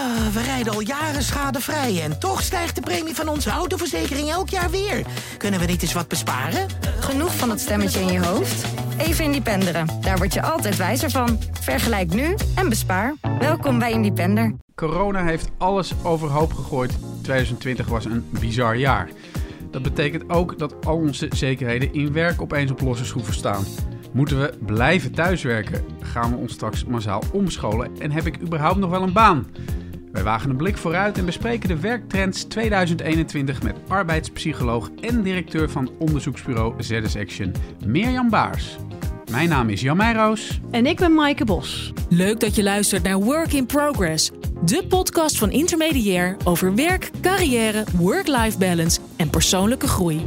Ah, we rijden al jaren schadevrij en toch stijgt de premie van onze autoverzekering elk jaar weer. Kunnen we niet eens wat besparen? Genoeg van dat stemmetje in je hoofd? Even Independeren. Daar word je altijd wijzer van. Vergelijk nu en bespaar. Welkom bij Independer. Corona heeft alles overhoop gegooid. 2020 was een bizar jaar. Dat betekent ook dat al onze zekerheden in werk opeens op losse schroeven staan. Moeten we blijven thuiswerken? Gaan we ons straks massaal omscholen? En heb ik überhaupt nog wel een baan? Wij wagen een blik vooruit en bespreken de werktrends 2021 met arbeidspsycholoog en directeur van onderzoeksbureau ZS Action, Mirjam Baars. Mijn naam is Jan Meijroos. En ik ben Maaike Bos. Leuk dat je luistert naar Work in Progress, de podcast van Intermediair over werk, carrière, work-life balance en persoonlijke groei.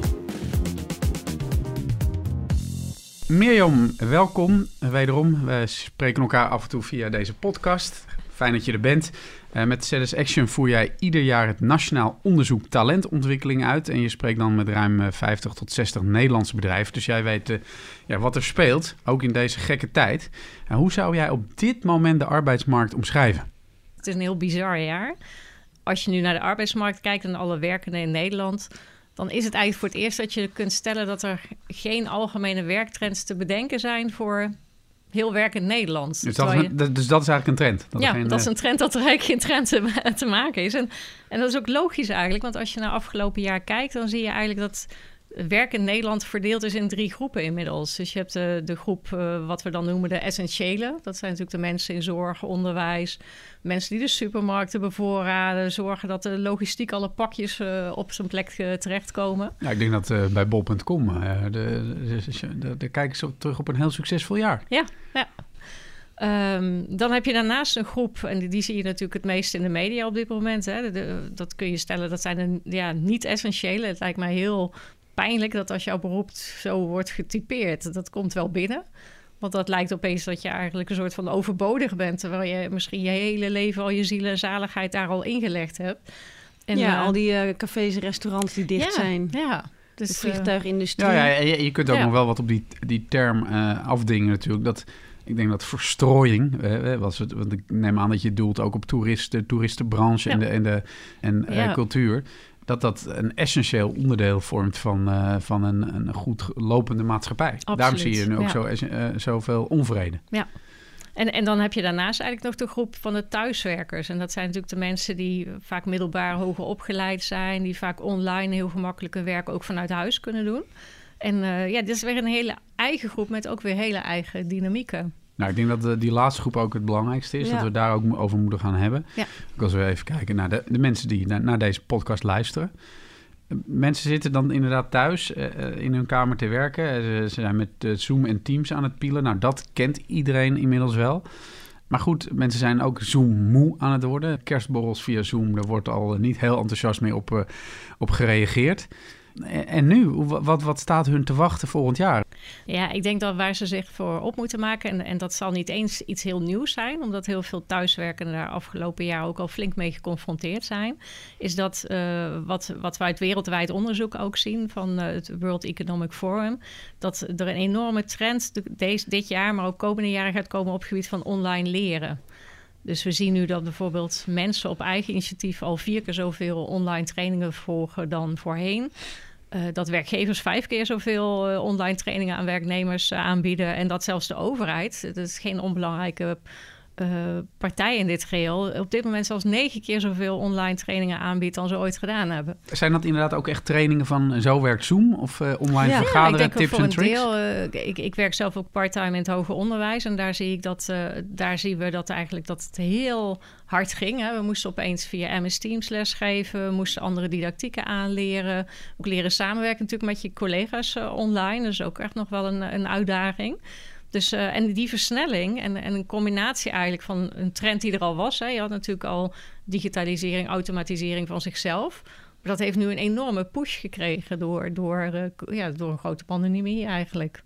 Mirjam, welkom. Wederom, we spreken elkaar af en toe via deze podcast. Fijn dat je er bent. Uh, met ZS Action voer jij ieder jaar het Nationaal Onderzoek Talentontwikkeling uit. En je spreekt dan met ruim 50 tot 60 Nederlandse bedrijven. Dus jij weet uh, ja, wat er speelt, ook in deze gekke tijd. Uh, hoe zou jij op dit moment de arbeidsmarkt omschrijven? Het is een heel bizar jaar. Als je nu naar de arbeidsmarkt kijkt en alle werkenden in Nederland dan is het eigenlijk voor het eerst dat je kunt stellen dat er geen algemene werktrends te bedenken zijn voor heel werkend Nederland. Dus dat, je... dus dat is eigenlijk een trend? Dat ja, dat is een trend dat er eigenlijk geen trend te, te maken is. En, en dat is ook logisch eigenlijk, want als je naar afgelopen jaar kijkt, dan zie je eigenlijk dat werk in Nederland verdeeld is in drie groepen inmiddels. Dus je hebt de, de groep, uh, wat we dan noemen de essentiële. Dat zijn natuurlijk de mensen in zorg, onderwijs. Mensen die de supermarkten bevoorraden. Zorgen dat de logistiek alle pakjes uh, op zijn plek uh, terechtkomen. Ja, ik denk dat bij bol.com, daar kijken ze terug op een heel succesvol jaar. Ja, ja. Um, dan heb je daarnaast een groep, en die, die, zie je natuurlijk het meest in de media op dit moment. Hè. De, dat kun je stellen, dat zijn de ja, niet-essentiële. Het lijkt mij heel pijnlijk dat als jouw beroep zo wordt getypeerd, dat komt wel binnen. Want dat lijkt opeens dat je eigenlijk een soort van overbodig bent. Terwijl je misschien je hele leven al je ziel en zaligheid daar al ingelegd hebt. En, ja, uh, al die uh, cafés en restaurants die dicht ja, zijn. Ja, dus, de vliegtuigindustrie. Ja, ja je, je kunt ook nog wel wat op die, die term uh, afdingen natuurlijk. Dat, ik denk dat verstrooiing, was het, want ik neem aan dat je doelt ook op toeristen, toeristenbranche ja. en, de, en, de, en ja. cultuur dat dat een essentieel onderdeel vormt van, uh, van een, een goed lopende maatschappij. Absoluut, Daarom zie je nu ook zo, uh, zoveel onvrede. Ja. En, en dan heb je daarnaast eigenlijk nog de groep van de thuiswerkers. En dat zijn natuurlijk de mensen die vaak middelbaar hoger opgeleid zijn, die vaak online heel gemakkelijke werk ook vanuit huis kunnen doen. En uh, ja, dit is weer een hele eigen groep met ook weer hele eigen dynamieken. Nou, ik denk dat de, die laatste groep ook het belangrijkste is. Dat we daar ook over moeten gaan hebben. Ja. Ook als we even kijken naar de, de mensen die naar, naar, deze podcast luisteren. Mensen zitten dan inderdaad thuis uh, in hun kamer te werken. Ze, ze zijn met uh, Zoom en Teams aan het pielen. Nou, dat kent iedereen inmiddels wel. Maar goed, mensen zijn ook Zoom-moe aan het worden. Kerstborrels via Zoom, daar wordt al niet heel enthousiast mee op, op gereageerd. En nu, wat, wat staat hun te wachten volgend jaar? Ja, ik denk dat waar ze zich voor op moeten maken, en, en dat zal niet eens iets heel nieuws zijn, omdat heel veel thuiswerkenden daar afgelopen jaar ook al flink mee geconfronteerd zijn, is dat uh, wat, wat wij uit wereldwijd onderzoek ook zien van uh, het World Economic Forum, dat er een enorme trend deze, dit jaar, maar ook komende jaren gaat komen op het gebied van online leren. Dus we zien nu dat bijvoorbeeld mensen op eigen initiatief al vier keer zoveel online trainingen volgen dan voorheen. Uh, dat werkgevers vijf keer zoveel uh, online trainingen aan werknemers uh, aanbieden. En dat zelfs de overheid, dat is geen onbelangrijke partij in dit geheel op dit moment zelfs negen keer zoveel online trainingen aanbiedt dan ze ooit gedaan hebben. Zijn dat inderdaad ook echt trainingen van zo werkt Zoom of uh, online ja, vergaderen, ja, ik denk tips en tricks? Deel, uh, ik, ik, werk zelf ook part-time in het hoger onderwijs en daar zie ik dat daar zien we dat eigenlijk dat het heel hard ging. Hè. We moesten opeens via MS Teams lesgeven, we moesten andere didactieken aanleren, ook leren samenwerken natuurlijk met je collega's online. Dat is ook echt nog wel een, een uitdaging. Dus, uh, en die versnelling en, en een combinatie eigenlijk van een trend die er al was. Hè. Je had natuurlijk al digitalisering, automatisering van zichzelf. Maar dat heeft nu een enorme push gekregen door, door, uh, ja, door een grote pandemie eigenlijk.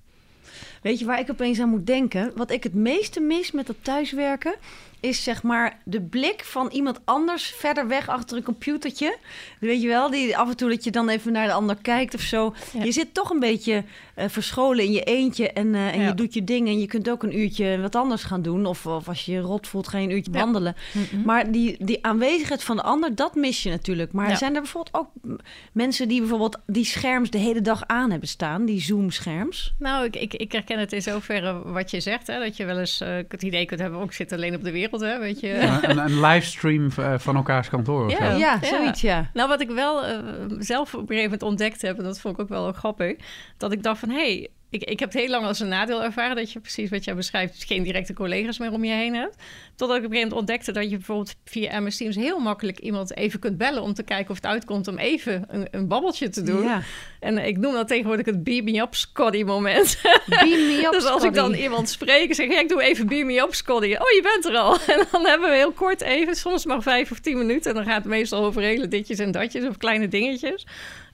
Weet je waar ik opeens aan moet denken? Wat ik het meeste mis met dat thuiswerken is zeg maar de blik van iemand anders verder weg achter een computertje. Weet je wel, die af en toe dat je dan even naar de ander kijkt of zo. Ja. Je zit toch een beetje eh, verscholen in je eentje en, eh, en Ja. je doet je dingen. En je kunt ook een uurtje wat anders gaan doen. Of, of als je je rot voelt, ga je een uurtje Ja. wandelen. Maar die, die aanwezigheid van de ander, dat mis je natuurlijk. Maar zijn er bijvoorbeeld ook mensen die bijvoorbeeld die scherms de hele dag aan hebben staan? Die Zoom-scherms? Nou, ik, ik, ik herken het in zoverre wat je zegt. Hè, dat je wel eens eh, het idee kunt hebben... ook ik zit alleen op de wereld, hè, weet je. Een, een, een livestream eh, van elkaars kantoor of Ja. zo. Ja, Ja. zoiets, ja. Nou, wat ik wel eh, zelf op een gegeven moment ontdekt heb... en dat vond ik ook wel grappig... dat ik dacht van, hé... Hey, ik, ik heb het heel lang als een nadeel ervaren... dat je precies wat jij beschrijft... geen directe collega's meer om je heen hebt. Totdat ik op een gegeven moment ontdekte... dat je bijvoorbeeld via MS Teams... heel makkelijk iemand even kunt bellen... om te kijken of het uitkomt om even een, een babbeltje te doen. Ja. En ik noem dat tegenwoordig het beam me up Scotty moment. Beam me up, dus als ik dan iemand spreek en zeg, ja, ik doe even beam me up, Scotty. Oh, je bent er al. En dan hebben we heel kort even, soms maar vijf of tien minuten. En dan gaat het meestal over hele ditjes en datjes of kleine dingetjes.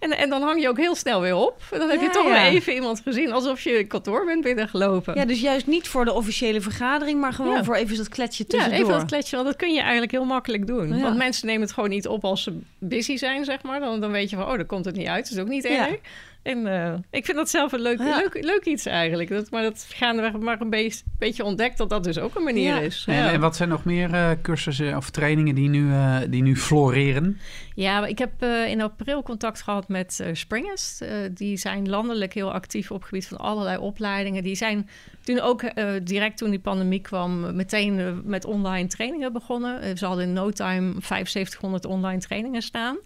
En, en dan hang je ook heel snel weer op. En dan heb je Ja, toch ja. weer even iemand gezien, alsof je kantoor bent binnengelopen. Ja, dus juist niet voor de officiële vergadering, maar gewoon Ja. voor even dat kletsje Ja, tussendoor. even dat kletje, want dat kun je eigenlijk heel makkelijk doen. Ja. Want mensen nemen het gewoon niet op als ze busy zijn, zeg maar. Dan, dan weet je van, oh, dan komt het niet uit. Dat is ook niet Ja. erg. En eh, ik vind dat zelf een leuk, Ja. leuk, leuk iets eigenlijk. Dat, maar dat gaandeweg maar een beetje, beetje ontdekt dat dat dus ook een manier Ja. is. En, Ja. en wat zijn nog meer eh, cursussen of trainingen die nu, eh, die nu floreren? Ja, ik heb eh, in april contact gehad met eh Springers. Eh, die zijn landelijk heel actief op het gebied van allerlei opleidingen. Die zijn toen ook eh, direct toen die pandemie kwam... meteen met online trainingen begonnen. Ze hadden in no time 7500 online trainingen staan.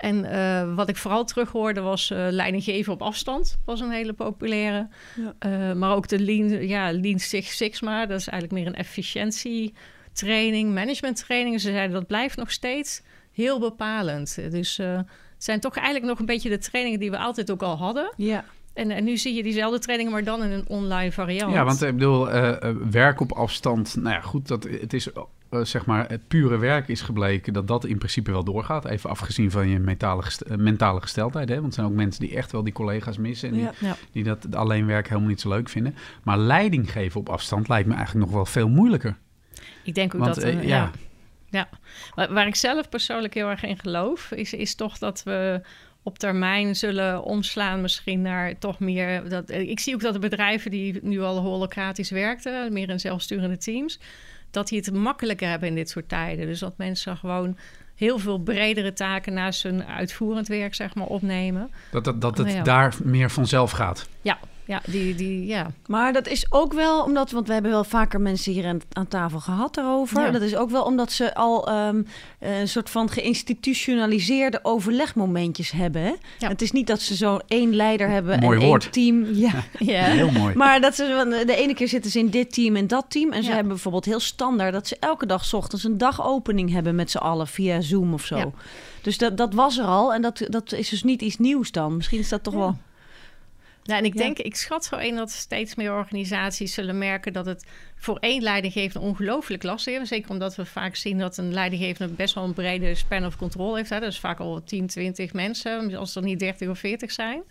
En eh, wat ik vooral terughoorde was eh leiding geven op afstand. was een hele populaire. Ja. Eh, maar ook de Lean, ja, Lean Six Sigma. Dat is eigenlijk meer een efficiëntietraining, management trainingen. Ze zeiden dat blijft nog steeds heel bepalend. Dus eh, het zijn toch eigenlijk nog een beetje de trainingen die we altijd ook al hadden. Ja. En, en nu zie je diezelfde trainingen, maar dan in een online variant. Ja, want ik bedoel, werk op afstand. Nou ja, goed, dat, het is eh, zeg maar het pure werk is gebleken dat dat in principe wel doorgaat. Even afgezien van je mentale, gest- eh, mentale gesteldheid. Hè? Want er zijn ook mensen die echt wel die collega's missen en die, Ja. Ja. die dat alleen werk helemaal niet zo leuk vinden. Maar leiding geven op afstand lijkt me eigenlijk nog wel veel moeilijker. Ik denk ook Want, dat... eh, ja. ja. Waar, ik zelf persoonlijk heel erg in geloof, is, is toch dat we op termijn zullen omslaan misschien naar toch meer... Dat, ik zie ook dat de bedrijven die nu al holocratisch werkten, meer in zelfsturende teams, dat die het makkelijker hebben in dit soort tijden. Dus dat mensen gewoon heel veel bredere taken naast hun uitvoerend werk zeg maar opnemen. Dat, dat, dat het ja. daar meer vanzelf gaat. Ja, ja, die, die, ja. Maar dat is ook wel omdat, want we hebben wel vaker mensen hier aan, aan tafel gehad daarover. Ja. Dat is ook wel omdat ze al ehm, een soort van geïnstitutionaliseerde overlegmomentjes hebben. Hè? Ja. Het is niet dat ze zo één leider hebben Mooi en woord. één team. Ja. ja. Heel mooi. Maar dat ze van de ene keer zitten ze in dit team en dat team. En ze Ja. hebben bijvoorbeeld heel standaard dat ze elke dag 's ochtends een dagopening hebben met z'n allen via Zoom of zo. Ja. Dus dat, dat was er al en dat, dat is dus niet iets nieuws dan. Misschien is dat toch Ja. wel. Ja, en ik Ja. denk, ik schat zo in dat steeds meer organisaties zullen merken dat het voor één leidinggevende ongelooflijk lastig is. Zeker omdat we vaak zien dat een leidinggevende best wel een brede span of control heeft. Hè. Dat is vaak al 10, 20 mensen, als er niet 30 of 40 zijn.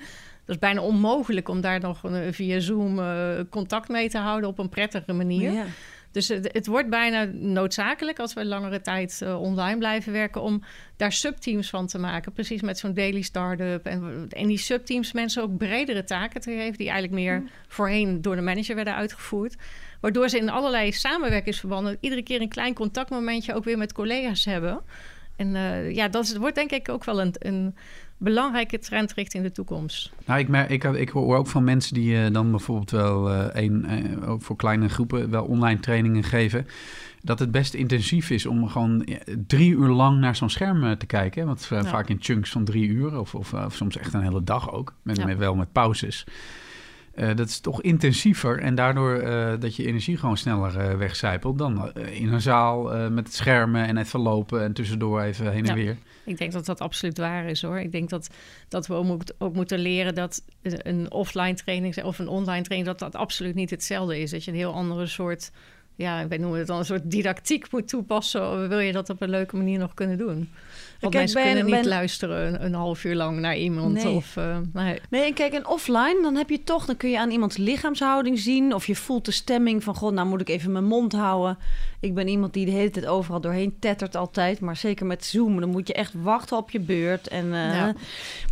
Dat is bijna onmogelijk om daar nog via Zoom eh, contact mee te houden op een prettige manier. Ja. Dus het, het wordt bijna noodzakelijk als we langere tijd eh, online blijven werken om daar subteams van te maken. Precies met zo'n daily start-up. En, en die subteams mensen ook bredere taken te geven, die eigenlijk meer voorheen door de manager werden uitgevoerd. Waardoor ze in allerlei samenwerkingsverbanden iedere keer een klein contactmomentje ook weer met collega's hebben. En eh, ja, dat is, wordt denk ik ook wel een, een belangrijke trend richting de toekomst. Nou, ik, mer- ik, ik hoor ook van mensen die eh, dan bijvoorbeeld wel eh, een, eh, voor kleine groepen wel online trainingen geven. Dat het best intensief is om gewoon drie uur lang naar zo'n scherm te kijken. Want Ja. vaak in chunks van drie uur of, of, of soms echt een hele dag ook. Met, Ja. met, wel met pauzes. Eh, dat is toch intensiever en daardoor eh, dat je energie gewoon sneller eh, wegcijpelt dan in een zaal met schermen en even lopen en tussendoor even heen en Ja. weer. Ik denk dat dat absoluut waar is hoor. Ik denk dat, dat we ook, moet- ook moeten leren dat een offline training of een online training, dat dat absoluut niet hetzelfde is. Dat je een heel andere soort ja, wij noemen het dan een soort didactiek moet toepassen. Wil je dat op een leuke manier nog kunnen doen? Want Kijk, mensen kunnen niet luisteren een, half uur lang naar iemand. Nee. Of, eh, nee. Nee, en kijk, en offline, dan heb je toch, dan kun je aan iemands lichaamshouding zien. Of je voelt de stemming van, god, nou moet ik even mijn mond houden. Ik ben iemand die de hele tijd overal doorheen tettert altijd. Maar zeker met Zoom, dan moet je echt wachten op je beurt. En, eh, Ja.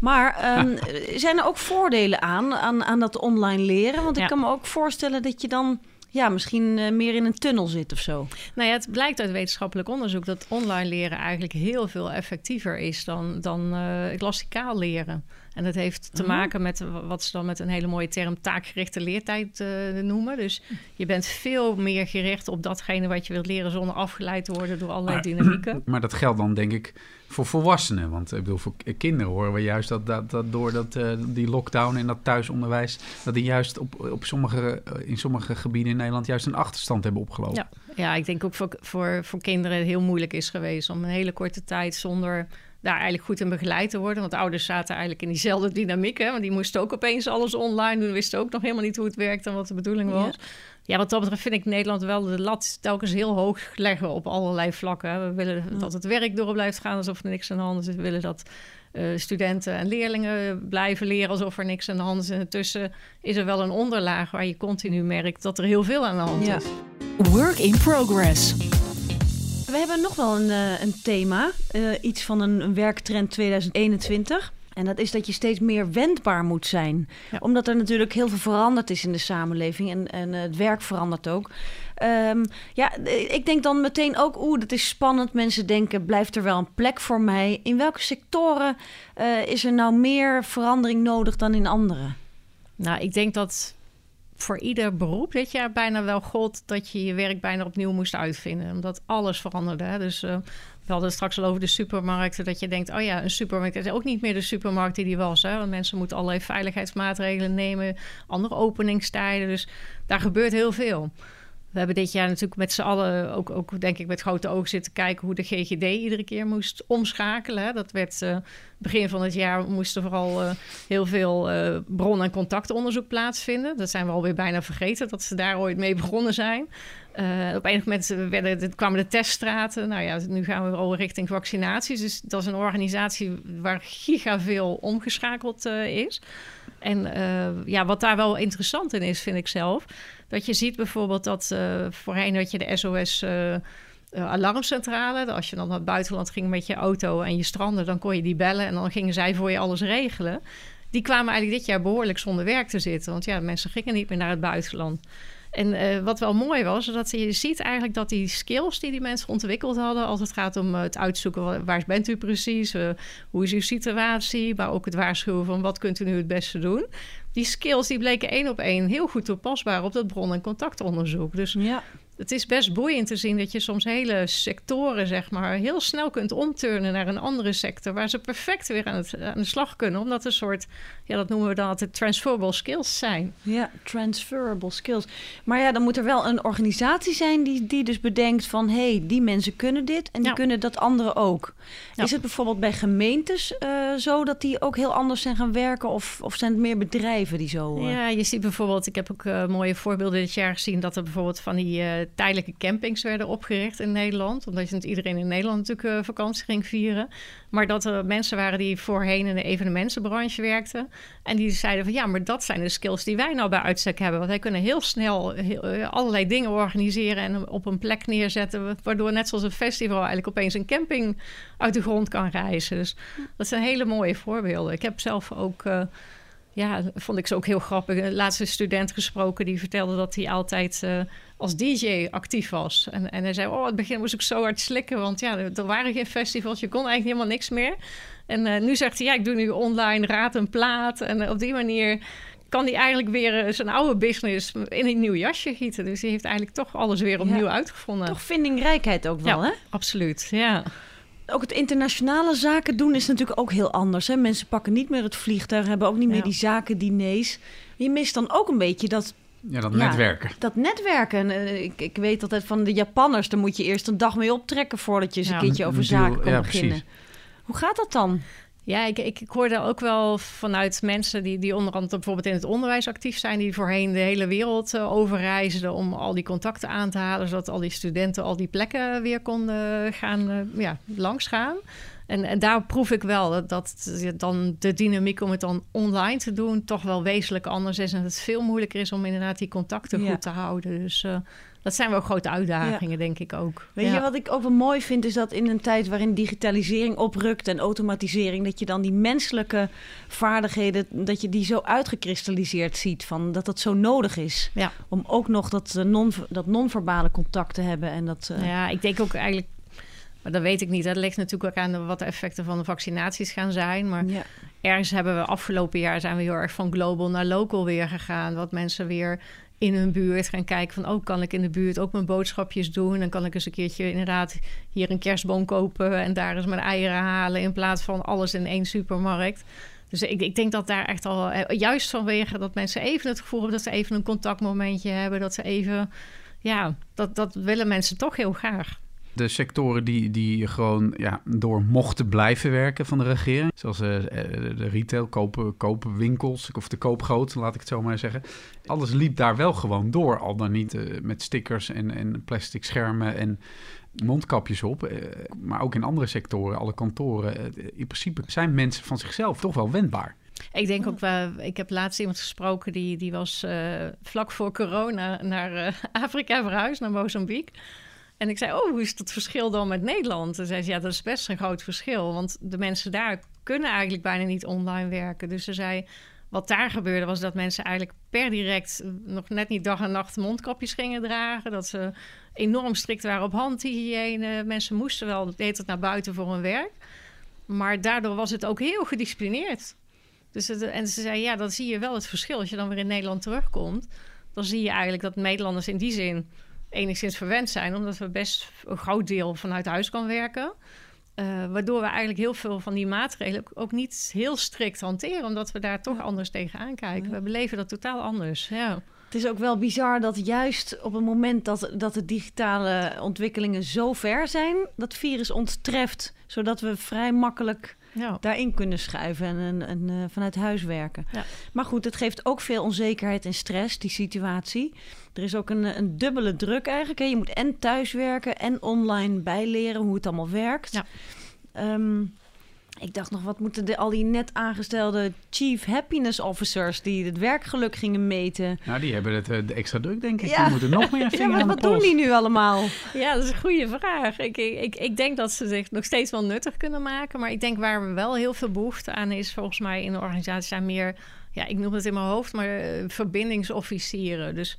Maar ehm, zijn er ook voordelen aan, aan, aan dat online leren? Want ik Ja. kan me ook voorstellen dat je dan ja, misschien eh, meer in een tunnel zit of zo. Nou ja, het blijkt uit wetenschappelijk onderzoek dat online leren eigenlijk heel veel effectiever is dan, dan eh klassikaal leren. En dat heeft te Oh. maken met wat ze dan met een hele mooie term taakgerichte leertijd eh, noemen. Dus je bent veel meer gericht op datgene wat je wilt leren zonder afgeleid te worden door allerlei Maar- dynamieken. Maar dat geldt dan denk ik voor volwassenen. Want ik bedoel, voor kinderen horen we juist dat, dat, dat door dat, eh, die lockdown en dat thuisonderwijs... dat die juist op, op sommige, eh, in sommige gebieden in Nederland juist een achterstand hebben opgelopen. Ja. Ja, ik denk ook voor, voor, voor kinderen heel moeilijk is geweest om een hele korte tijd zonder daar eigenlijk goed in begeleid te worden. Want ouders zaten eigenlijk in diezelfde dynamiek. Hè? Want die moesten ook opeens alles online doen. Wisten ook nog helemaal niet hoe het werkte en wat de bedoeling was. Ja. wat dat betreft vind ik Nederland wel de lat telkens heel hoog leggen op allerlei vlakken. hè. We willen dat het werk door blijft gaan alsof er niks aan de hand is. We willen dat eh, studenten en leerlingen blijven leren alsof er niks aan de hand is. En intussen is er wel een onderlaag waar je continu merkt dat er heel veel aan de hand Ja. is. Work in progress. We hebben nog wel een, eh, een thema, eh, iets van een, een werktrend 2021. En dat is dat je steeds meer wendbaar moet zijn. Ja. Omdat er natuurlijk heel veel veranderd is in de samenleving en, en eh, het werk verandert ook. Ehm, ja, ik denk dan meteen ook, oeh, dat is spannend. Mensen denken, blijft er wel een plek voor mij? In welke sectoren is er nou meer verandering nodig dan in andere? Nou, ik denk dat voor ieder beroep dit jaar bijna wel gold dat je je werk bijna opnieuw moest uitvinden. Omdat alles veranderde. Hè? Dus eh, we hadden het straks al over de supermarkten. Dat je denkt, oh ja, een supermarkt is ook niet meer de supermarkt die die was. Hè? Want mensen moeten allerlei veiligheidsmaatregelen nemen. Andere openingstijden. Dus daar gebeurt heel veel. We hebben dit jaar natuurlijk met z'n allen ook, ook denk ik met grote ogen zitten kijken hoe de GGD iedere keer moest omschakelen. Dat werd eh, begin van het jaar moesten vooral eh, heel veel eh, bron- en contactonderzoek plaatsvinden. Dat zijn we alweer bijna vergeten dat ze daar ooit mee begonnen zijn. Op enig moment werden, de- kwamen de teststraten. Nou ja, nu gaan we al richting vaccinaties. Dus dat is een organisatie waar gigaveel omgeschakeld eh, is. En eh, ja, wat daar wel interessant in is, vind ik zelf, dat je ziet bijvoorbeeld dat eh, voorheen had je de SOS. eh, alarmcentrale. Als je dan naar het buitenland ging met je auto en je strandde, dan kon je die bellen en dan gingen zij voor je alles regelen. Die kwamen eigenlijk dit jaar behoorlijk zonder werk te zitten. Want ja, mensen gingen niet meer naar het buitenland. En eh, wat wel mooi was, dat je ziet eigenlijk dat die skills die die mensen ontwikkeld hadden, als het gaat om eh, het uitzoeken wa- waar bent u precies, eh, hoe is uw situatie, maar ook het waarschuwen van wat kunt u nu het beste doen. Die skills die bleken één op één heel goed toepasbaar op dat bron- en contactonderzoek. Dus Ja. Het is best boeiend te zien dat je soms hele sectoren, zeg maar, heel snel kunt omturnen naar een andere sector. Waar ze perfect weer aan, het, aan de slag kunnen. Omdat een soort, ja, dat noemen we dan altijd transferable skills zijn. Ja, transferable skills. Maar ja, dan moet er wel een organisatie zijn die, die dus bedenkt van... hé, hey, die mensen kunnen dit en die Ja. kunnen dat anderen ook. Ja. Is het bijvoorbeeld bij gemeentes eh, zo dat die ook heel anders zijn gaan werken? Of, of zijn het meer bedrijven die zo... eh, Ja, je ziet bijvoorbeeld, ik heb ook eh, mooie voorbeelden dit jaar gezien, dat er bijvoorbeeld van die tijdelijke campings werden opgericht in Nederland. Omdat je niet iedereen in Nederland natuurlijk eh, vakantie ging vieren. Maar dat er mensen waren die voorheen in de evenementenbranche werkten. En die zeiden van ja, maar dat zijn de skills die wij nou bij uitstek hebben. Want wij kunnen heel snel heel, eh, allerlei dingen organiseren en op een plek neerzetten. Waardoor net zoals een festival eigenlijk opeens een camping uit de grond kan reizen. Dus dat zijn hele mooie voorbeelden. Ik heb zelf ook. eh, ja, vond ik ze ook heel grappig. Een laatste student gesproken die vertelde dat hij altijd als DJ actief was. En, en hij zei: Oh, in het begin moest ik zo hard slikken, want ja, er, waren geen festivals, je kon eigenlijk helemaal niks meer. En eh, nu zegt hij: Ja, ik doe nu online raad en plaat. En eh, op die manier kan hij eigenlijk weer eh, zijn oude business in een nieuw jasje gieten. Dus hij heeft eigenlijk toch alles weer opnieuw Ja. uitgevonden. Toch vindingrijkheid ook wel, Ja. hè? Absoluut, ja. Ook het internationale zaken doen is natuurlijk ook heel anders. Hè? Mensen pakken niet meer het vliegtuig, hebben ook niet meer Ja. die zakendiners. Je mist dan ook een beetje dat, Ja, dat Ja. netwerken. dat netwerken. En, eh, ik, ik weet altijd van de Japanners, daar moet je eerst een dag mee optrekken voordat je eens een keertje over zaken deal, kan ja, beginnen. precies. Hoe gaat dat dan? Ja, ik, ik, ik hoorde ook wel vanuit mensen die, die onder andere bijvoorbeeld in het onderwijs actief zijn, die voorheen de hele wereld uh, overreisden om al die contacten aan te halen, zodat al die studenten al die plekken weer konden gaan, uh, ja, langs gaan. En, en, daar proef ik wel dat, dat dan de dynamiek om het dan online te doen toch wel wezenlijk anders is. En het veel moeilijker is om inderdaad die contacten ja. goed te houden. Dus uh, dat zijn wel grote uitdagingen, ja. denk ik ook. Weet ja. je wat ik ook wel mooi vind, is dat in een tijd waarin digitalisering oprukt en automatisering, dat je dan die menselijke vaardigheden, dat je die zo uitgekristalliseerd ziet, van dat dat zo nodig is. Ja. Om ook nog dat, uh, non, dat non-verbale contact te hebben. En dat, uh... Ja, ik denk ook eigenlijk maar dat weet ik niet. Dat ligt natuurlijk ook aan de, wat de effecten van de vaccinaties gaan zijn. Maar ja. ergens hebben we afgelopen jaar zijn we heel erg van global naar local weer gegaan. Wat mensen weer in hun buurt gaan kijken van... oh, kan ik in de buurt ook mijn boodschapjes doen? Dan kan ik eens een keertje inderdaad hier een kerstboom kopen... en daar eens mijn eieren halen... in plaats van alles in één supermarkt. Dus ik, ik denk dat daar echt al... juist vanwege dat mensen even het gevoel hebben... dat ze even een contactmomentje hebben... dat ze even... ja, dat, dat willen mensen toch heel graag de sectoren die, die gewoon ja, door mochten blijven werken van de regering. Zoals uh, de retail, kopen, kopen winkels of de koopgoot, laat ik het zo maar zeggen. Alles liep daar wel gewoon door, al dan niet uh, met stickers en, en plastic schermen en mondkapjes op. Uh, maar ook in andere sectoren, alle kantoren. in principe zijn mensen van zichzelf toch wel wendbaar. Ik denk ook wel, ik heb laatst iemand gesproken die, die was vlak voor corona naar Afrika verhuisd, naar Mozambique. En ik zei, oh, hoe is dat verschil dan met Nederland? Toen zei ze, ja, dat is best een groot verschil. Want de mensen daar kunnen eigenlijk bijna niet online werken. Dus ze zei, wat daar gebeurde was dat mensen eigenlijk per direct... nog net niet dag en nacht mondkapjes gingen dragen. Dat ze enorm strikt waren op handhygiëne. Mensen moesten wel de hele tijd naar buiten voor hun werk. Maar daardoor was het ook heel gedisciplineerd. Dus het, en ze zei, ja, dan zie je wel het verschil. Als je dan weer in Nederland terugkomt... dan zie je eigenlijk dat Nederlanders in die zin enigszins verwend zijn, omdat we best een groot deel vanuit huis kan werken. Uh, waardoor we eigenlijk heel veel van die maatregelen ook niet heel strikt hanteren, omdat we daar toch anders tegenaan kijken. We beleven dat totaal anders. Ja. Het is ook wel bizar dat juist op het moment dat, dat de digitale ontwikkelingen zo ver zijn, dat virus ons treft, zodat we vrij makkelijk ja. daarin kunnen schuiven en, en, en uh, vanuit huis werken. Ja. Maar goed, het geeft ook veel onzekerheid en stress, die situatie. Er is ook een, een dubbele druk eigenlijk. Hè. Je moet en thuiswerken en online bijleren hoe het allemaal werkt. Ja. Um, ik dacht nog, wat moeten de, al die net aangestelde Chief Happiness Officers... die het werkgeluk gingen meten? Nou, die hebben het uh, extra druk, denk ik. Ja. Die moeten nog meer vinger ja, maar wat doen die nu allemaal? Ja, dat is een goede vraag. Ik, ik, ik denk dat ze zich nog steeds wel nuttig kunnen maken. Maar ik denk waar we wel heel veel behoefte aan is... volgens mij in de organisatie zijn meer... ja, ik noem het in mijn hoofd, maar uh, verbindingsofficieren. Dus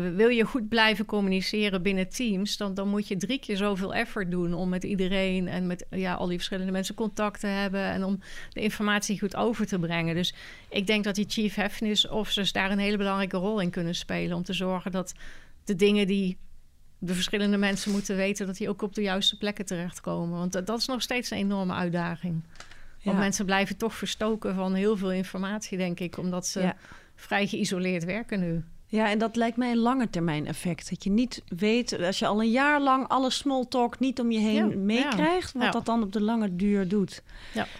wil je goed blijven communiceren binnen teams, dan, dan moet je drie keer zoveel effort doen om met iedereen en met ja, al die verschillende mensen contact te hebben en om de informatie goed over te brengen. Dus ik denk dat die chief happiness officers daar een hele belangrijke rol in kunnen spelen om te zorgen dat de dingen die de verschillende mensen moeten weten, dat die ook op de juiste plekken terechtkomen. Want dat, dat is nog steeds een enorme uitdaging. Want mensen blijven toch verstoken van heel veel informatie, denk ik, omdat ze ja. vrij geïsoleerd werken nu. Ja, en dat lijkt mij een lange termijn effect. Dat je niet weet, als je al een jaar lang alle small talk niet om je heen ja, meekrijgt, ja, wat ja. dat dan op de lange duur doet.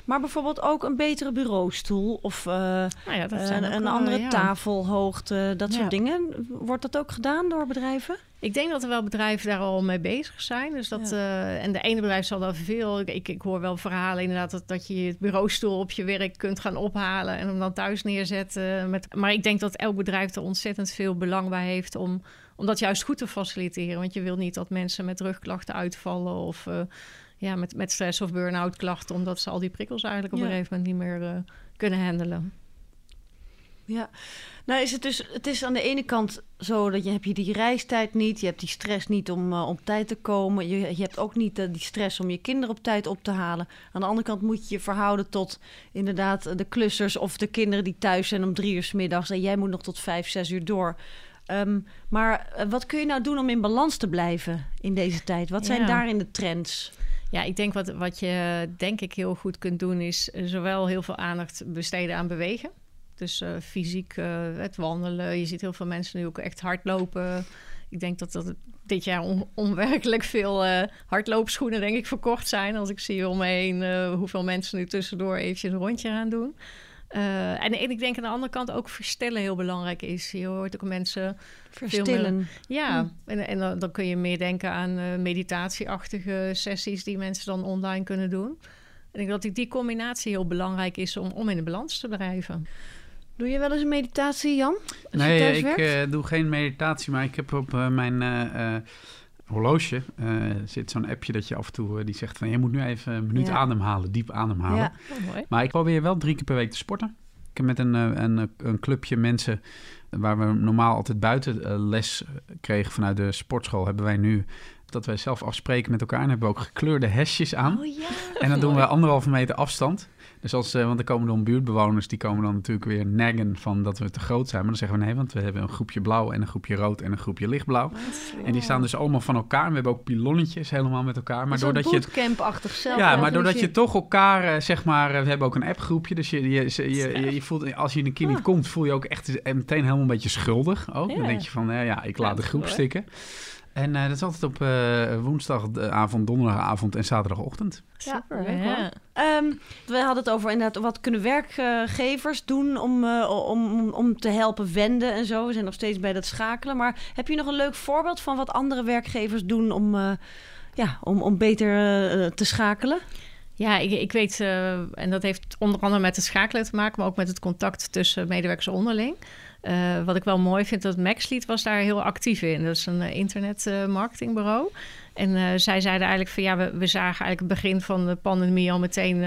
Maar bijvoorbeeld ook een betere bureaustoel of uh, nou een, een, andere tafelhoogte, dat soort dingen. Wordt dat ook gedaan door bedrijven? Ik denk dat er wel bedrijven daar al mee bezig zijn. Dus dat, uh, en de ene bedrijf zal daar veel. Ik, ik hoor wel verhalen inderdaad dat, dat je het bureaustoel op je werk kunt gaan ophalen en hem dan thuis neerzetten. Met, maar ik denk dat elk bedrijf er ontzettend veel belang bij heeft om, om dat juist goed te faciliteren. Want je wil niet dat mensen met rugklachten uitvallen of uh, ja, met, met stress of burn-out klachten, omdat ze al die prikkels eigenlijk op ja. een gegeven moment niet meer uh, kunnen handelen. Ja, nou is het dus, het is aan de ene kant zo dat je heb je die reistijd niet, je hebt die stress niet om uh, op tijd te komen, je, je hebt ook niet uh, die stress om je kinderen op tijd op te halen. Aan de andere kant moet je je verhouden tot inderdaad de klussers of de kinderen die thuis zijn om drie uur s middags en jij moet nog tot vijf, zes uur door. Um, maar uh, wat kun je nou doen om in balans te blijven in deze tijd? Wat zijn ja. daarin de trends? Ja, ik denk wat, wat je denk ik heel goed kunt doen is zowel heel veel aandacht besteden aan bewegen. Dus uh, fysiek uh, het wandelen. Je ziet heel veel mensen nu ook echt hardlopen. ik denk dat, dat dit jaar on, onwerkelijk veel uh, hardloopschoenen, denk ik, verkocht zijn. Als ik zie om me heen hoeveel mensen nu tussendoor eventjes een rondje gaan doen. Uh, en, en, ik denk aan de andere kant ook verstellen heel belangrijk is. Je hoort ook mensen... Verstillen. Meer, ja, hm. en, en dan, dan, kun je meer denken aan meditatieachtige sessies... die mensen dan online kunnen doen. En ik denk dat die combinatie heel belangrijk is om, om in de balans te blijven. Doe je wel eens een meditatie, Jan? nee, ik uh, doe geen meditatie, maar ik heb op uh, mijn uh, horloge zit zo'n appje dat je af en toe die zegt van je moet nu even een minuut ja. ademhalen, diep ademhalen. Ja. Oh, maar ik probeer wel drie keer per week te sporten. Ik heb met een, een, een clubje mensen waar we normaal altijd buiten les kregen vanuit de sportschool, hebben wij nu dat wij zelf afspreken met elkaar. En hebben we ook gekleurde hesjes aan. Oh, ja. En dan doen we anderhalve meter afstand. Dus als, uh, want er komen dan buurtbewoners, die komen dan natuurlijk weer naggen van dat we te groot zijn. Maar dan zeggen we nee, want we hebben een groepje blauw en een groepje rood en een groepje lichtblauw. En die staan dus allemaal van elkaar. we hebben ook pilonnetjes helemaal met elkaar. Maar doordat je bootcamp-achtig zelf. Ja, maar doordat je... toch elkaar, uh, zeg maar, uh, we hebben ook een appgroepje. Dus je, je, je, je, voelt, als je een keer niet komt, voel je ook echt meteen helemaal een beetje schuldig. Ook. Dan denk je van, ja, ik laat de groep stikken. En uh, dat is altijd op uh, woensdagavond, donderdagavond en zaterdagochtend. Super, ja. Um, we hadden het over inderdaad, wat kunnen werkgevers doen om, uh, om, om te helpen wenden en zo. We zijn nog steeds bij dat schakelen. Maar heb je nog een leuk voorbeeld van wat andere werkgevers doen om, ja, om, om beter te schakelen? Ja, ik, ik weet, en dat heeft onder andere met het schakelen te maken, maar ook met het contact tussen medewerkers onderling. Uh, wat ik wel mooi vind, dat Maxlead was daar heel actief in. Dat is een uh, internetmarketingbureau. en zij zeiden eigenlijk van ja, we, we, zagen eigenlijk het begin van de pandemie al meteen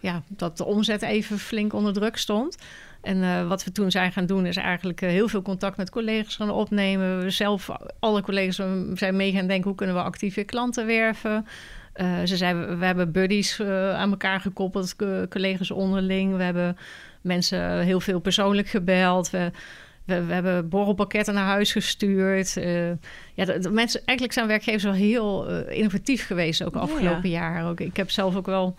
ja, dat de omzet even flink onder druk stond. En wat we toen zijn gaan doen, is eigenlijk heel veel contact met collega's gaan opnemen. We zelf, alle collega's zijn mee gaan denken hoe kunnen we actieve klanten werven. Ze zeiden, we hebben buddies aan elkaar gekoppeld, collega's onderling. We hebben mensen heel veel persoonlijk gebeld. We, we, we hebben borrelpakketten naar huis gestuurd. Uh, ja, de, mensen, eigenlijk zijn werkgevers wel heel innovatief geweest, ook afgelopen ja. jaar. Ook, ik heb zelf ook wel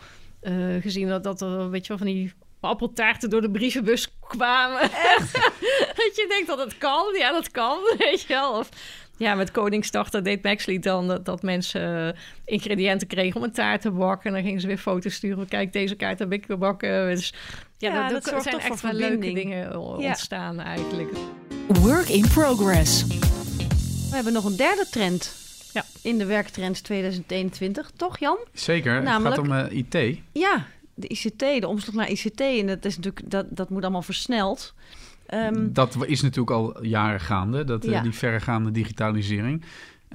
gezien dat, dat er, weet je wel, van die appeltaarten door de brievenbus kwamen. dat je denkt dat het kan. Ja, dat kan, weet je wel. Of ja, met Koningsdag, dat deed Maxley dan... Dat, dat mensen ingrediënten kregen om een taart te bakken. En dan gingen ze weer foto's sturen. Kijk, deze kaart heb ik gebakken. Dus ja, ja dat, dat, dat zijn toch echt wel leuke dingen ontstaan ja. eigenlijk. Work in progress. We hebben nog een derde trend ja. in de werktrends 2021, toch Jan? Zeker, Namelijk, het gaat om uh, IT. Ja, de ICT, de omslag naar ICT. En dat, is natuurlijk, dat, dat moet allemaal versneld. Um, dat is natuurlijk al jaren gaande, dat, ja. uh, die verregaande digitalisering.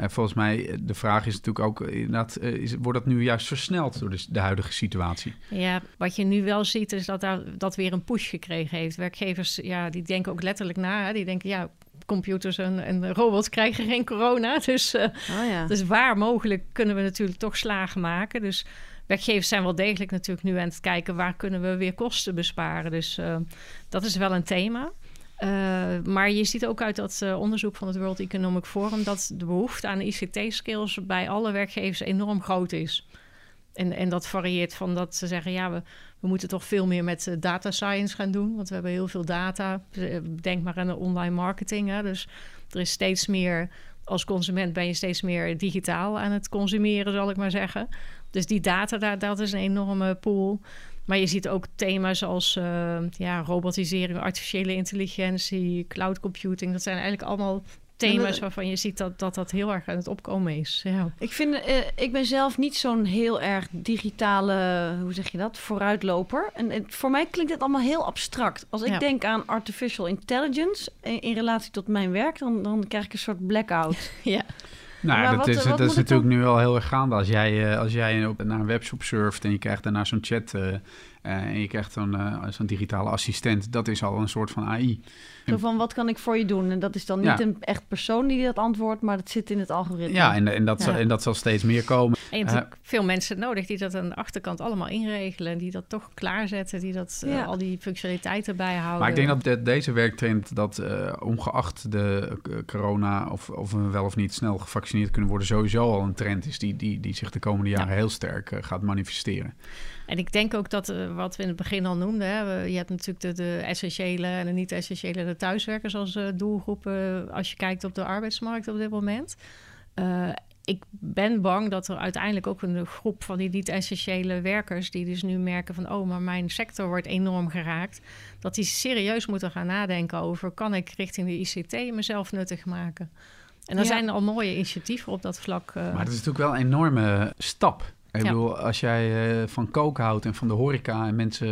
Uh, volgens mij, de vraag is natuurlijk ook, inderdaad, uh, is, wordt dat nu juist versneld door de, de, huidige situatie? Ja, wat je nu wel ziet is dat daar, dat weer een push gekregen heeft. Werkgevers, ja, die denken ook letterlijk na. Hè? Die denken, ja, computers en, en robots krijgen geen corona. Dus, uh, oh ja. dus waar mogelijk kunnen we natuurlijk toch slagen maken. Dus werkgevers zijn wel degelijk natuurlijk nu aan het kijken... waar kunnen we weer kosten besparen. Dus dat is wel een thema. Uh, maar je ziet ook uit dat uh, onderzoek van het World Economic Forum dat de behoefte aan ICT-skills bij alle werkgevers enorm groot is. En, en dat varieert van dat ze zeggen: ja, we, we moeten toch veel meer met uh, data science gaan doen, want we hebben heel veel data. Denk maar aan de online marketing. Hè? Dus er is steeds meer, als consument ben je steeds meer digitaal aan het consumeren, zal ik maar zeggen. Dus die data, dat is een enorme pool. Maar je ziet ook thema's als uh, ja, robotisering, artificiële intelligentie, cloud computing. Dat zijn eigenlijk allemaal thema's waarvan je ziet dat, dat dat heel erg aan het opkomen is. Ja. Ik, vind, uh, ik ben zelf niet zo'n heel erg digitale, hoe zeg je dat, vooruitloper. En, en voor mij klinkt het allemaal heel abstract. Als ik ja. denk aan artificial intelligence in, in, relatie tot mijn werk, dan, dan krijg ik een soort blackout. ja. Nou, Maar dat wat- is, wat dat is natuurlijk nu al heel erg gaande. Als jij, eh, als jij op, naar een webshop surft en je krijgt daarna zo'n chat eh, eh, en je krijgt zo'n zo'n digitale assistent, dat is al een soort van AI. Zo van, wat kan ik voor je doen? En dat is dan niet Ja. een echt persoon die dat antwoordt, maar dat zit in het algoritme. Ja, en, en, dat, zal, en dat zal steeds meer komen. En je hebt natuurlijk veel mensen nodig die dat aan de achterkant allemaal inregelen. En die dat toch klaarzetten. Die dat, eh, al die functionaliteiten bijhouden. Maar ik denk dat de- deze werktrend, dat eh, ongeacht de eh, corona of, of we wel of niet snel gevaccineerd kunnen worden sowieso al een trend is die, die, die zich de komende jaren heel sterk eh, gaat manifesteren. En ik denk ook dat, uh, wat we in het begin al noemden, hè, je hebt natuurlijk de, de essentiële en de niet-essentiële, thuiswerkers als uh, doelgroepen als je kijkt op de arbeidsmarkt op dit moment. ik ben bang dat er uiteindelijk ook een groep van die niet-essentiële werkers, die dus nu merken van, oh, maar mijn sector wordt enorm geraakt, dat die serieus moeten gaan nadenken over, kan ik richting de ICT mezelf nuttig maken? En er Ja. zijn al mooie initiatieven op dat vlak. eh, Maar dat is natuurlijk wel een enorme stap. Ik Ja. bedoel, als jij eh, van koken houdt en van de horeca en mensen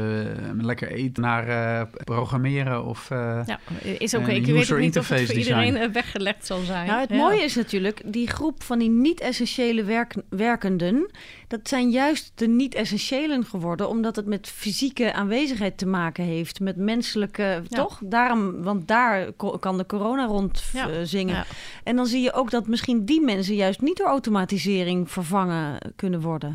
eh, lekker eten naar eh, programmeren of... eh, ja, is ook. en ik weet niet of het interface voor design. iedereen weggelegd zal zijn. Nou, het Ja. mooie is natuurlijk, die groep van die niet-essentiële werk- werkenden, dat zijn juist de niet-essentiëlen geworden, omdat het met fysieke aanwezigheid te maken heeft, met menselijke, toch? Daarom, want daar kan de corona rond Ja. zingen. Ja. En dan zie je ook dat misschien die mensen juist niet door automatisering vervangen kunnen worden.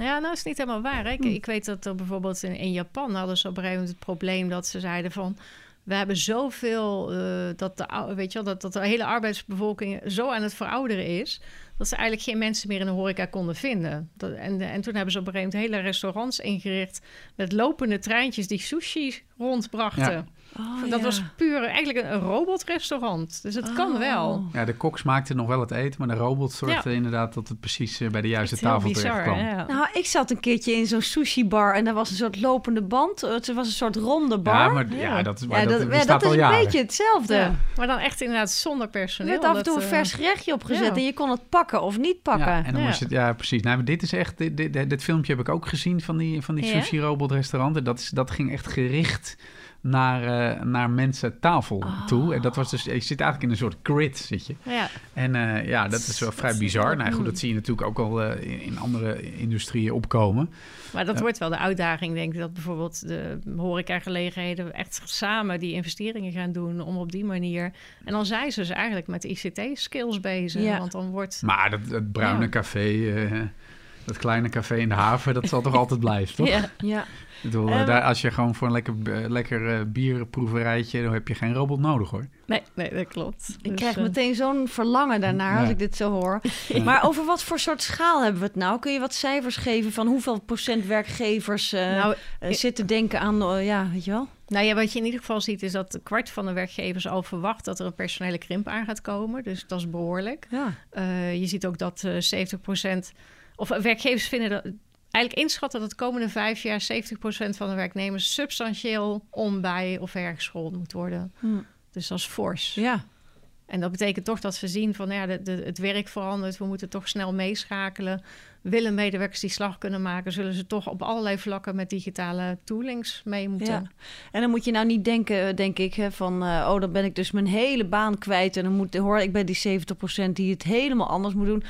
Ja, nou is het niet helemaal waar. Hè? Ik, Hm. ik weet dat er bijvoorbeeld in, in Japan hadden ze op een gegeven moment het probleem dat ze zeiden van. We hebben zoveel, eh, dat, de, weet je wel, dat, dat de hele arbeidsbevolking zo aan het verouderen is. dat ze eigenlijk geen mensen meer in de horeca konden vinden. Dat, en, en toen hebben ze op een gegeven moment hele restaurants ingericht. met lopende treintjes die sushi rondbrachten. Ja. Oh, dat ja. was puur eigenlijk een, robotrestaurant. Dus het kan Oh. wel. ja, de kok smaakte nog wel het eten, maar de robot zorgde inderdaad dat het precies eh, bij de juiste tafel bizar, terecht kwam. Ja. Nou, ik zat een keertje in zo'n sushi-bar en daar was een soort lopende band. Het was een soort ronde bar. Ja, maar, ja. Dat, is- maar Ja, dat, dat, dat is al een jaren. beetje hetzelfde. Ja, maar dan echt inderdaad zonder Er personeel. werd af en toe dat, een eh, vers gerechtje opgezet ja. en je kon het pakken of niet pakken. Ja, en dan Ja. moest het, ja, precies. Nou, maar dit is echt, dit, dit, dit filmpje heb ik ook gezien van die, van die Ja? sushi-robot restauranten. Dat, is, dat ging echt gericht naar, eh, naar mensen tafel Ah. toe. En dat was dus, je zit eigenlijk in een soort grid, zit je. Ja, En eh, ja, dat is wel vrij bizar. Nou goed, dat zie je natuurlijk ook al eh, in, in andere industrieën opkomen. maar dat wordt wel de uitdaging, denk ik. Dat bijvoorbeeld de horecagelegenheden echt samen die investeringen gaan doen om op die manier. En dan zijn ze dus eigenlijk met ICT-skills bezig. Ja. Want dan wordt. Maar dat, dat bruine Ja. café, eh, dat kleine café in de haven, dat zal toch altijd blijven, toch? Ja, Ja. Ik bedoel, eh, Eh, daar, als je gewoon voor een lekker, eh, lekker eh, bierproeverijtje, dan heb je geen robot nodig hoor. nee, nee, dat klopt. Ik Dus, krijg meteen zo'n verlangen daarnaar Ja. als ik dit zo hoor. Maar over wat voor soort schaal hebben we het nou? Kun je wat cijfers geven van hoeveel procent werkgevers eh, nou, zitten denken aan, ja, weet je wel? Nou ja, wat je in ieder geval ziet is dat een kwart van de werkgevers al verwacht dat er een personele krimp aan gaat komen. Dus dat is behoorlijk. Ja. Eh, je ziet ook dat eh 70% of werkgevers vinden dat eigenlijk inschatten dat de komende vijf jaar 70% van de werknemers substantieel om bij of hergeschoold moet worden. Hm. Dus dat is fors. Ja. En dat betekent toch dat we zien van ja, de, de- het werk verandert. We moeten toch snel meeschakelen. Willen medewerkers die slag kunnen maken, zullen ze toch op allerlei vlakken met digitale toolings mee moeten. Ja. En dan moet je nou niet denken, denk ik, hè, van eh, oh, dan ben ik dus mijn hele baan kwijt en dan moet hoor ik bij die 70% die het helemaal anders moet doen.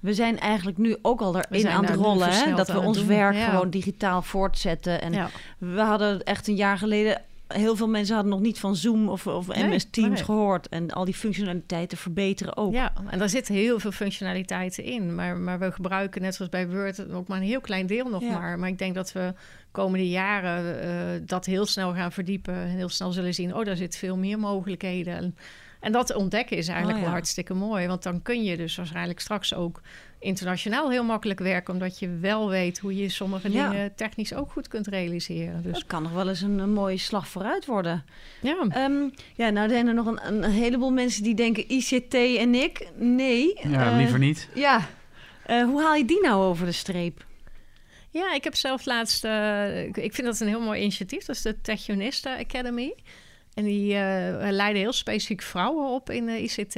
We zijn eigenlijk nu ook al erin aan het rollen, hè, dat we ons doen, werk ja. gewoon digitaal voortzetten. En Ja. we hadden echt een jaar geleden heel veel mensen hadden nog niet van Zoom of, of Nee, MS Teams nee. gehoord en al die functionaliteiten verbeteren ook. Ja, en daar zitten heel veel functionaliteiten in. Maar, maar we gebruiken, net zoals bij Word, ook maar een heel klein deel nog Ja. maar. Maar ik denk dat we komende jaren eh, dat heel snel gaan verdiepen. En heel snel zullen zien, oh, daar zit veel meer mogelijkheden. En, en dat ontdekken is eigenlijk Oh, ja. wel hartstikke mooi. Want dan kun je dus waarschijnlijk straks ook internationaal heel makkelijk werken. Omdat je wel weet hoe je sommige Ja. dingen technisch ook goed kunt realiseren. Dus Dat kan nog wel eens een, een mooie slag vooruit worden. ja, Ehm, ja, nou zijn er nog een, een heleboel mensen die denken ICT en ik. Nee. Ja, eh, liever niet. Ja. Eh, hoe haal je die nou over de streep? Ja, ik heb zelf laatst... eh, ik, ik vind dat een heel mooi initiatief. Dat is de Techionista Academy. En die eh, leiden heel specifiek vrouwen op in de ICT.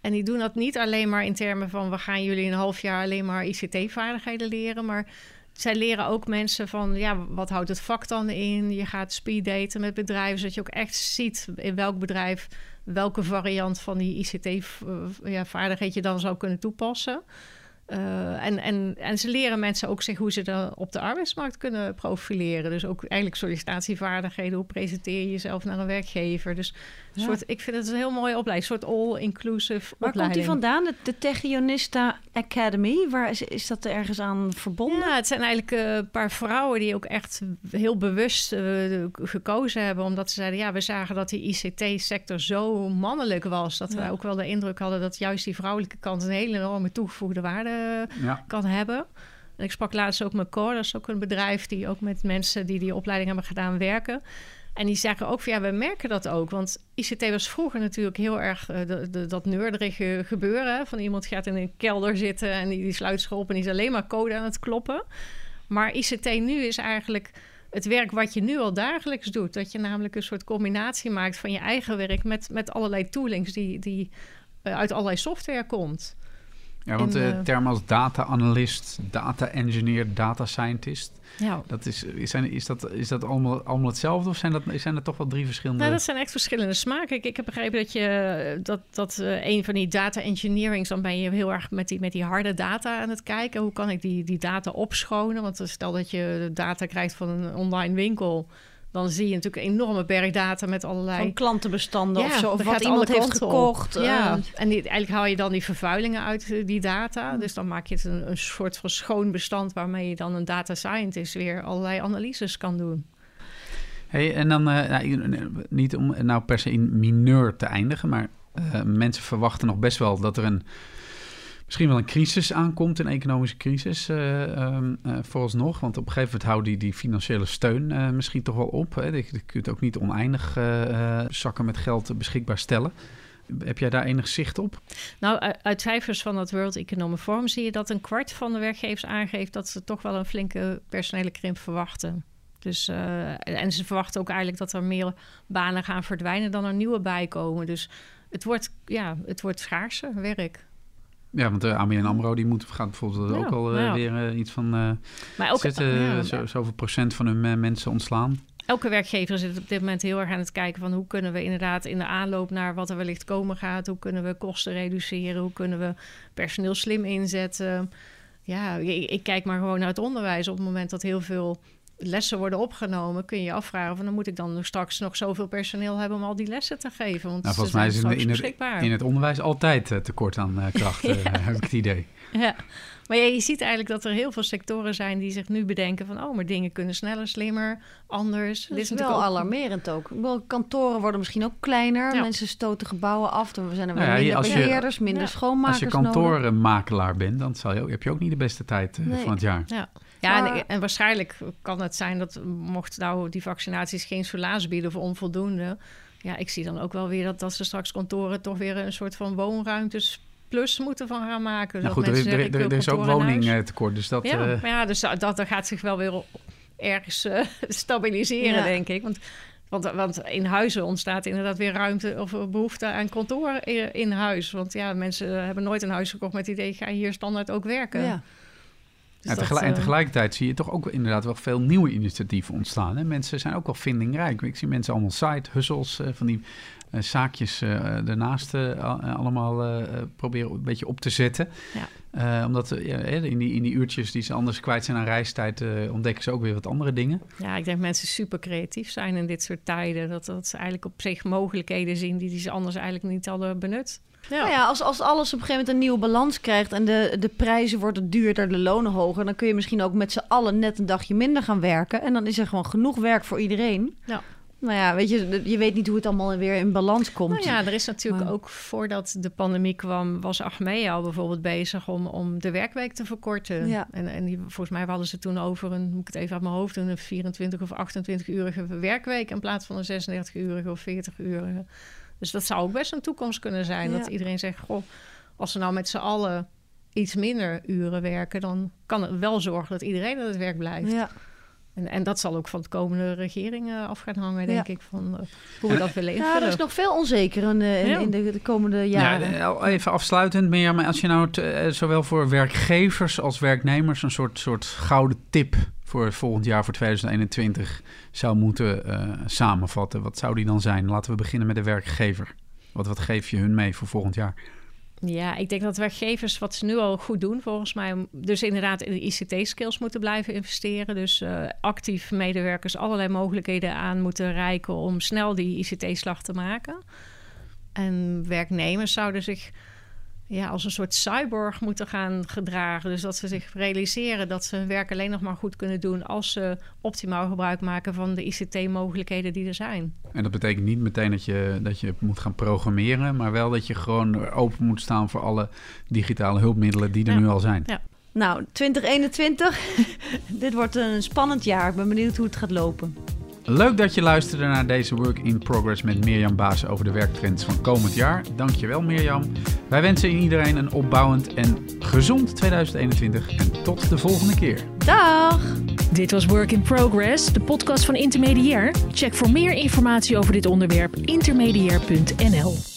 En die doen dat niet alleen maar in termen van... we gaan jullie een half jaar alleen maar ICT-vaardigheden leren... maar zij leren ook mensen van... ja, wat houdt het vak dan in? Je gaat speeddaten met bedrijven... zodat je ook echt ziet in welk bedrijf... welke variant van die ICT-vaardigheid je dan zou kunnen toepassen... Uh, en, en, en ze leren mensen ook zich hoe ze dan op de arbeidsmarkt kunnen profileren. Dus ook eigenlijk sollicitatievaardigheden. Hoe presenteer je jezelf naar een werkgever? Dus ja. soort, ik vind het een heel mooie opleiding. Een soort all-inclusive Waar komt die vandaan? De, de Academy? Waar is, is dat ergens aan verbonden? Ja, het zijn eigenlijk uh, een paar vrouwen die ook echt heel bewust uh, gekozen hebben. Omdat ze zeiden, ja, we zagen dat die ICT-sector zo mannelijk was. Dat ja. we ook wel de indruk hadden dat juist die vrouwelijke kant een hele enorme toegevoegde waarde ja. kan hebben. En ik sprak laatst ook met Core, dat is ook een bedrijf die ook met mensen die die opleiding hebben gedaan werken. En die zeggen ook van ja, we merken dat ook. Want ICT was vroeger natuurlijk heel erg uh, de, de, dat neurderige gebeuren. Van iemand gaat in een kelder zitten en die, die sluit zich op en die is alleen maar code aan het kloppen. Maar ICT nu is eigenlijk het werk wat je nu al dagelijks doet. Dat je namelijk een soort combinatie maakt van je eigen werk met, met allerlei toolings die, die uh, uit allerlei software komt. Ja, want de uh, termen als data-analyst, data-engineer, data-scientist... Ja. Dat is, zijn, is dat, is dat allemaal, allemaal hetzelfde of zijn, dat, zijn er toch wel drie verschillende... Nou, dat zijn echt verschillende smaken. Ik, ik heb begrepen dat je dat, dat uh, een van die data engineering... dan ben je heel erg met die, met die harde data aan het kijken. Hoe kan ik die, die data opschonen? Want stel dat je data krijgt van een online winkel dan zie je natuurlijk een enorme berg data met allerlei... Van klantenbestanden ja, of zo, of wat iemand heeft gekocht. Ja, uh. en die, eigenlijk haal je dan die vervuilingen uit eh, die data. Dus dan maak je het een, een soort van schoon bestand... waarmee je dan een data scientist weer allerlei analyses kan doen. Hey, en dan uh, nou, niet om nou per se in mineur te eindigen... maar uh, mensen verwachten nog best wel dat er een misschien wel een crisis aankomt, een economische crisis uh, uh, vooralsnog. Want op een gegeven moment houdt die, die financiële steun uh, misschien toch wel op. Hè. Je kunt ook niet oneindig zakken met geld beschikbaar stellen. Heb jij daar enig zicht op? Nou, uit cijfers van het World Economic Forum zie je dat een kwart van de werkgevers aangeeft dat ze toch wel een flinke personele krimp verwachten. Dus, en ze verwachten ook eigenlijk dat er meer banen gaan verdwijnen dan er nieuwe bijkomen. Dus het wordt, ja, het wordt schaarser werk. Ja, want de uh, ABN AMRO die moet, gaat bijvoorbeeld ja, ook al ja. weer iets van... maar ook, zitten, zo, zoveel procent van hun mensen ontslaan. Elke werkgever zit op dit moment heel erg aan het kijken van... hoe kunnen we inderdaad in de aanloop naar wat er wellicht komen gaat... hoe kunnen we kosten reduceren, hoe kunnen we personeel slim inzetten... Ja, ik kijk maar gewoon naar het onderwijs. Op het moment dat heel veel lessen worden opgenomen, kun je je afvragen van dan moet ik dan straks nog zoveel personeel hebben om al die lessen te geven. Want nou, volgens mij is in, in, het, in het onderwijs altijd uh, tekort aan uh, kracht, ja. uh, heb ik het idee. Ja, maar ja, je ziet eigenlijk dat er heel veel sectoren zijn die zich nu bedenken van oh, maar dingen kunnen sneller, slimmer, anders. Dat is, Dit is wel ook... alarmerend ook. Kantoren worden misschien ook kleiner, ja. mensen stoten gebouwen af, dan zijn er wel nou ja, minder beheerders, minder schoonmakers Als je kantorenmakelaar bent, dan zal je, heb je ook niet de beste tijd nee. van het jaar. Ja. Ja, maar... en, en, waarschijnlijk kan het zijn dat mocht nou die vaccinaties geen solaas bieden of onvoldoende. Ja, ik zie dan ook wel weer dat, dat ze straks kantoren toch weer een soort van woonruimtes plus moeten van gaan maken. Nou goed, er is, er, er, er is ook woningtekort, dus dat... Ja, uh... ja dus dat, dat gaat zich wel weer ergens uh, stabiliseren, ja. denk ik. Want, want, want in huizen ontstaat inderdaad weer ruimte of behoefte aan kantoor in, in huis. Want ja, mensen hebben nooit een huis gekocht met het idee... ik ga hier standaard ook werken. Ja. Dus en, tegelijk, en, tegelijkertijd zie je toch ook inderdaad wel veel nieuwe initiatieven ontstaan. Hè? Mensen zijn ook wel vindingrijk. Ik zie mensen allemaal side hustles, uh, van die uh, zaakjes uh, daarnaast allemaal proberen een beetje op te zetten. Ja. omdat in, die, in die uurtjes die ze anders kwijt zijn aan reistijd, ontdekken ze ook weer wat andere dingen. Ja, ik denk dat mensen super creatief zijn in dit soort tijden. Dat, dat ze eigenlijk op zich mogelijkheden zien die, die ze anders eigenlijk niet hadden benut. Ja. Nou ja, als, als alles op een gegeven moment een nieuwe balans krijgt en de, de prijzen worden duurder, de lonen hoger, dan kun je misschien ook met z'n allen net een dagje minder gaan werken. En dan is er gewoon genoeg werk voor iedereen. Ja. Nou ja, weet je, je weet niet hoe het allemaal weer in balans komt. Nou ja, er is natuurlijk maar... ook voordat de pandemie kwam, was Achmea al bijvoorbeeld bezig om, om de werkweek te verkorten. Ja. En, en die, volgens mij hadden ze toen over een, moet ik het even uit mijn hoofd doen, een 24 of 28-urige werkweek in plaats van een 36-urige of 40-urige. Dus dat zou ook best een toekomst kunnen zijn. Ja. Dat iedereen zegt, goh, als we nou met z'n allen iets minder uren werken... dan kan het wel zorgen dat iedereen aan het werk blijft. Ja. En, en dat zal ook van de komende regering af gaan hangen, denk ja. ik, van uh, hoe we dat willen invullen. Ja, er is nog veel onzeker in, in, in de, de, komende jaren. Ja, even afsluitend, Mirjam, maar als je nou zowel voor werkgevers als werknemers een soort, soort gouden tip voor volgend jaar, voor 2021, zou moeten uh, samenvatten, wat zou die dan zijn? Laten we beginnen met de werkgever. Wat, wat geef je hun mee voor volgend jaar? Ja, ik denk dat werkgevers wat ze nu al goed doen, volgens mij, dus inderdaad in de ICT-skills moeten blijven investeren. Dus uh, actief medewerkers allerlei mogelijkheden aan moeten reiken om snel die ICT-slag te maken. En werknemers zouden zich ja, als een soort cyborg moeten gaan gedragen. Dus dat ze zich realiseren dat ze hun werk alleen nog maar goed kunnen doen als ze optimaal gebruik maken van de ICT-mogelijkheden die er zijn. En dat betekent niet meteen dat je, dat je moet gaan programmeren, maar wel dat je gewoon open moet staan voor alle digitale hulpmiddelen die er nu al zijn. Ja. Nou, 2021, dit wordt een spannend jaar. Ik ben benieuwd hoe het gaat lopen. Leuk dat je luisterde naar deze Work in Progress met Mirjam Baas over de werktrends van komend jaar. Dankjewel Mirjam. Wij wensen iedereen een opbouwend en gezond 2021 en tot de volgende keer. Dag! Dit was Work in Progress, de podcast van Intermediair. Check voor meer informatie over dit onderwerp intermediair.nl.